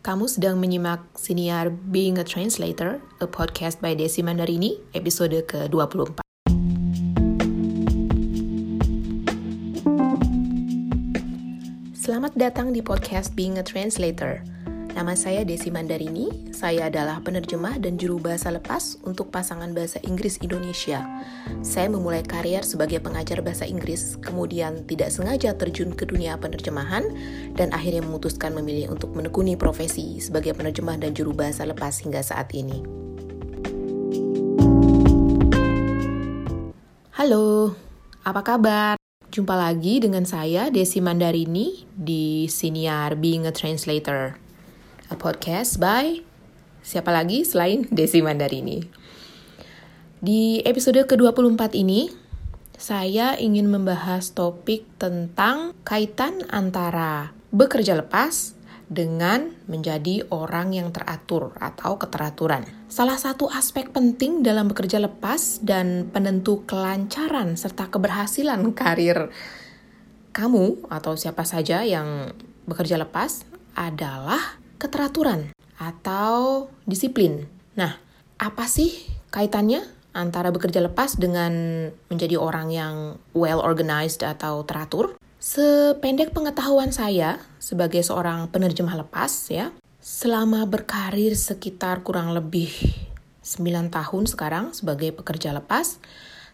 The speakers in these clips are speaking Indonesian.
Kamu sedang menyimak siniar Being a Translator, a podcast by Desi Mandarini, episode ke-24. Selamat datang di podcast Being a Translator. Nama saya Desi Mandarini, saya adalah penerjemah dan juru bahasa lepas untuk pasangan bahasa Inggris Indonesia. Saya memulai karier sebagai pengajar bahasa Inggris, kemudian tidak sengaja terjun ke dunia penerjemahan, dan akhirnya memutuskan memilih untuk menekuni profesi sebagai penerjemah dan juru bahasa lepas hingga saat ini. Halo, apa kabar? Jumpa lagi dengan saya, Desi Mandarini, di Siniar Being a Translator a podcast by siapa lagi selain Desi Mandarini. Di episode ke-24 ini, saya ingin membahas topik tentang kaitan antara bekerja lepas dengan menjadi orang yang teratur atau keteraturan. Salah satu aspek penting dalam bekerja lepas dan penentu kelancaran serta keberhasilan karir kamu atau siapa saja yang bekerja lepas adalah keteraturan atau disiplin. Nah, apa sih kaitannya antara bekerja lepas dengan menjadi orang yang well organized atau teratur? Sependek pengetahuan saya sebagai seorang penerjemah lepas ya, selama berkarir sekitar kurang lebih 9 tahun sekarang sebagai pekerja lepas,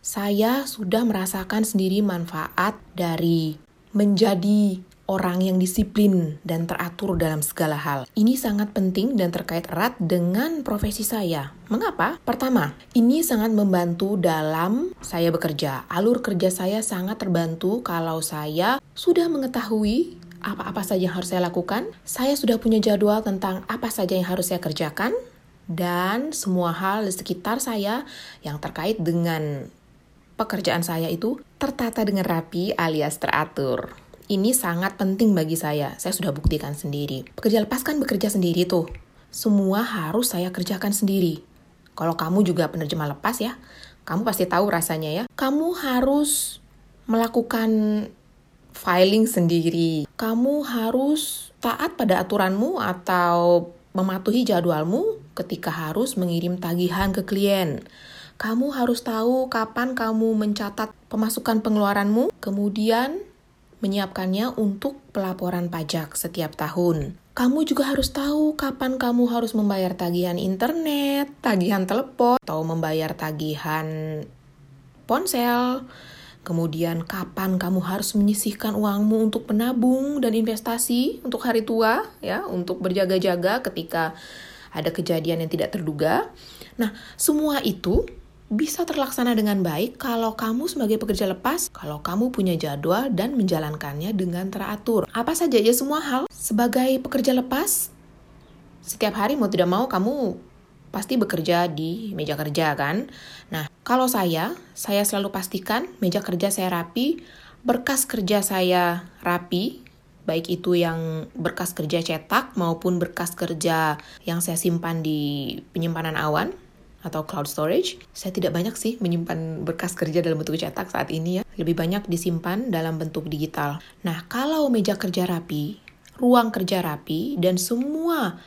saya sudah merasakan sendiri manfaat dari menjadi orang yang disiplin dan teratur dalam segala hal. Ini sangat penting dan terkait erat dengan profesi saya. Mengapa? Pertama, ini sangat membantu dalam saya bekerja. Alur kerja saya sangat terbantu kalau saya sudah mengetahui apa-apa saja yang harus saya lakukan. Saya sudah punya jadwal tentang apa saja yang harus saya kerjakan dan semua hal di sekitar saya yang terkait dengan pekerjaan saya itu tertata dengan rapi alias teratur. Ini sangat penting bagi saya. Saya sudah buktikan sendiri. Pekerja lepas kan bekerja sendiri tuh. Semua harus saya kerjakan sendiri. Kalau kamu juga penerjemah lepas ya, kamu pasti tahu rasanya ya. Kamu harus melakukan filing sendiri. Kamu harus taat pada aturanmu atau mematuhi jadwalmu ketika harus mengirim tagihan ke klien. Kamu harus tahu kapan kamu mencatat pemasukan pengeluaranmu, kemudian menyiapkannya untuk pelaporan pajak setiap tahun. Kamu juga harus tahu kapan kamu harus membayar tagihan internet, tagihan telepon, atau membayar tagihan ponsel. Kemudian kapan kamu harus menyisihkan uangmu untuk menabung dan investasi untuk hari tua, ya, untuk berjaga-jaga ketika ada kejadian yang tidak terduga. Nah, semua itu bisa terlaksana dengan baik kalau kamu sebagai pekerja lepas, kalau kamu punya jadwal dan menjalankannya dengan teratur. Apa saja ya semua hal sebagai pekerja lepas, setiap hari mau tidak mau kamu pasti bekerja di meja kerja kan. Nah, kalau saya, saya selalu pastikan meja kerja saya rapi, berkas kerja saya rapi, baik itu yang berkas kerja cetak maupun berkas kerja yang saya simpan di penyimpanan awan atau cloud storage. Saya tidak banyak sih menyimpan berkas kerja dalam bentuk cetak saat ini ya. Lebih banyak disimpan dalam bentuk digital. Nah, kalau meja kerja rapi, ruang kerja rapi, dan semua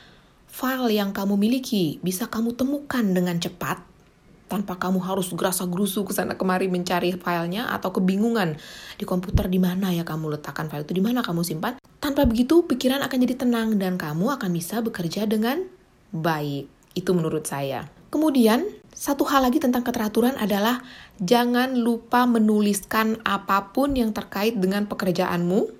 file yang kamu miliki bisa kamu temukan dengan cepat, tanpa kamu harus gerasa gerusu ke sana kemari mencari filenya atau kebingungan di komputer di mana ya kamu letakkan file itu di mana kamu simpan tanpa begitu pikiran akan jadi tenang dan kamu akan bisa bekerja dengan baik itu menurut saya Kemudian, satu hal lagi tentang keteraturan adalah jangan lupa menuliskan apa pun yang terkait dengan pekerjaanmu,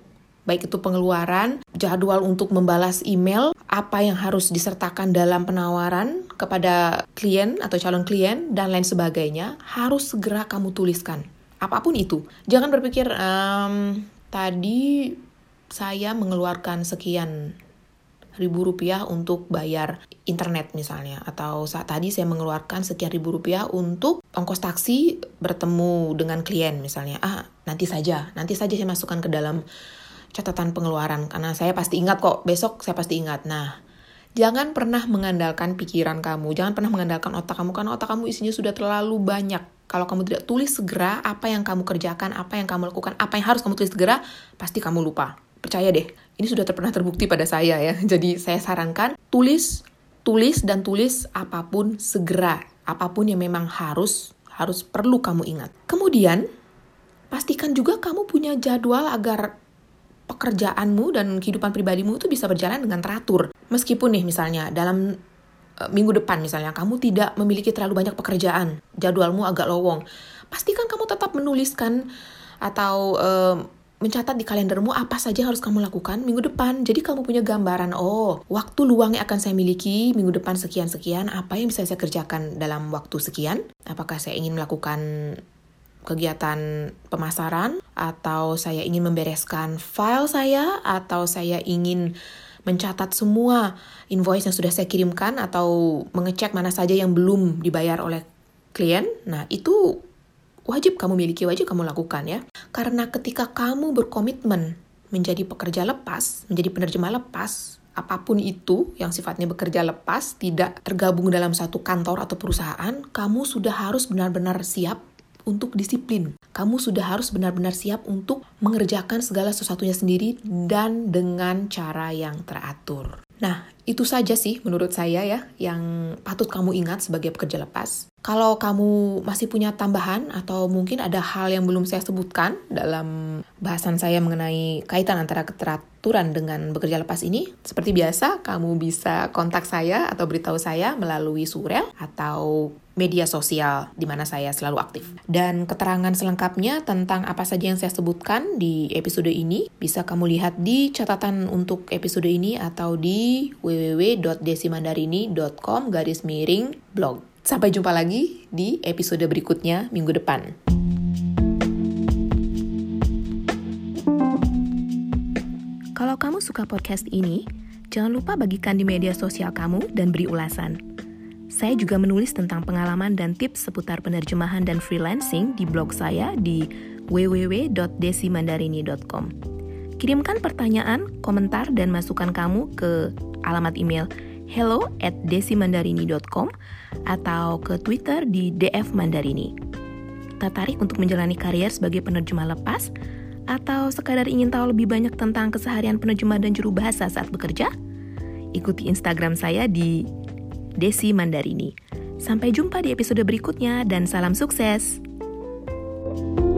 baik itu pengeluaran, jadwal untuk membalas email, apa yang harus disertakan dalam penawaran kepada klien atau calon klien, dan lain sebagainya, harus segera kamu tuliskan. Apa pun itu. Jangan berpikir, ehm, tadi saya mengeluarkan sekian ribu rupiah untuk bayar internet misalnya. Atau saat tadi saya mengeluarkan sekian ribu rupiah untuk ongkos taksi bertemu dengan klien misalnya. Ah nanti saja. Nanti saja saya masukkan ke dalam catatan pengeluaran. Karena saya pasti ingat kok besok saya pasti ingat. Nah jangan pernah mengandalkan pikiran kamu. Jangan pernah mengandalkan otak kamu karena otak kamu isinya sudah terlalu banyak. Kalau kamu tidak tulis segera apa yang kamu kerjakan apa yang kamu lakukan apa yang harus kamu tulis segera pasti kamu lupa Percaya deh, ini sudah pernah terbukti pada saya ya. Jadi saya sarankan tulis, tulis dan tulis apa pun segera, apa pun yang memang harus harus perlu kamu ingat. Kemudian pastikan juga kamu punya jadwal agar pekerjaanmu dan kehidupan pribadimu itu bisa berjalan dengan teratur. Meskipun nih misalnya dalam uh, minggu depan misalnya kamu tidak memiliki terlalu banyak pekerjaan, jadwalmu agak lowong, pastikan kamu tetap menuliskan atau uh, mencatat di kalendermu apa saja yang harus kamu lakukan minggu depan. Jadi kamu punya gambaran, oh, waktu luang yang akan saya miliki minggu depan sekian-sekian, apa yang bisa saya kerjakan dalam waktu sekian? Apakah saya ingin melakukan kegiatan pemasaran atau saya ingin membereskan file saya atau saya ingin mencatat semua invoice yang sudah saya kirimkan atau mengecek mana saja yang belum dibayar oleh klien. Nah, itu wajib kamu miliki, wajib kamu lakukan ya. Karena ketika kamu berkomitmen menjadi pekerja lepas, menjadi penerjemah lepas, apa pun itu yang sifatnya bekerja lepas, tidak tergabung dalam satu kantor atau perusahaan, kamu sudah harus benar-benar siap untuk disiplin. Kamu sudah harus benar-benar siap untuk mengerjakan segala sesuatunya sendiri dan dengan cara yang teratur. Nah, itu saja sih menurut saya ya yang patut kamu ingat sebagai pekerja lepas. Kalau kamu masih punya tambahan atau mungkin ada hal yang belum saya sebutkan dalam bahasan saya mengenai kaitan antara keteraturan dengan bekerja lepas ini, seperti biasa kamu bisa kontak saya atau beritahu saya melalui surel atau media sosial di mana saya selalu aktif. Dan keterangan selengkapnya tentang apa saja yang saya sebutkan di episode ini bisa kamu lihat di catatan untuk episode ini atau di www.desimandarini.com garis miring blog. Sampai jumpa lagi di episode berikutnya minggu depan. Kalau kamu suka podcast ini, jangan lupa bagikan di media sosial kamu dan beri ulasan. Saya juga menulis tentang pengalaman dan tips seputar penerjemahan dan freelancing di blog saya di www.desimandarini.com. Kirimkan pertanyaan, komentar, dan masukan kamu ke alamat email hello at desimandarini.com atau ke Twitter di DF Mandarini. Tertarik untuk menjalani karier sebagai penerjemah lepas? Atau sekadar ingin tahu lebih banyak tentang keseharian penerjemah dan juru bahasa saat bekerja? Ikuti Instagram saya di Desi Mandarini. Sampai jumpa di episode berikutnya dan salam sukses! thank you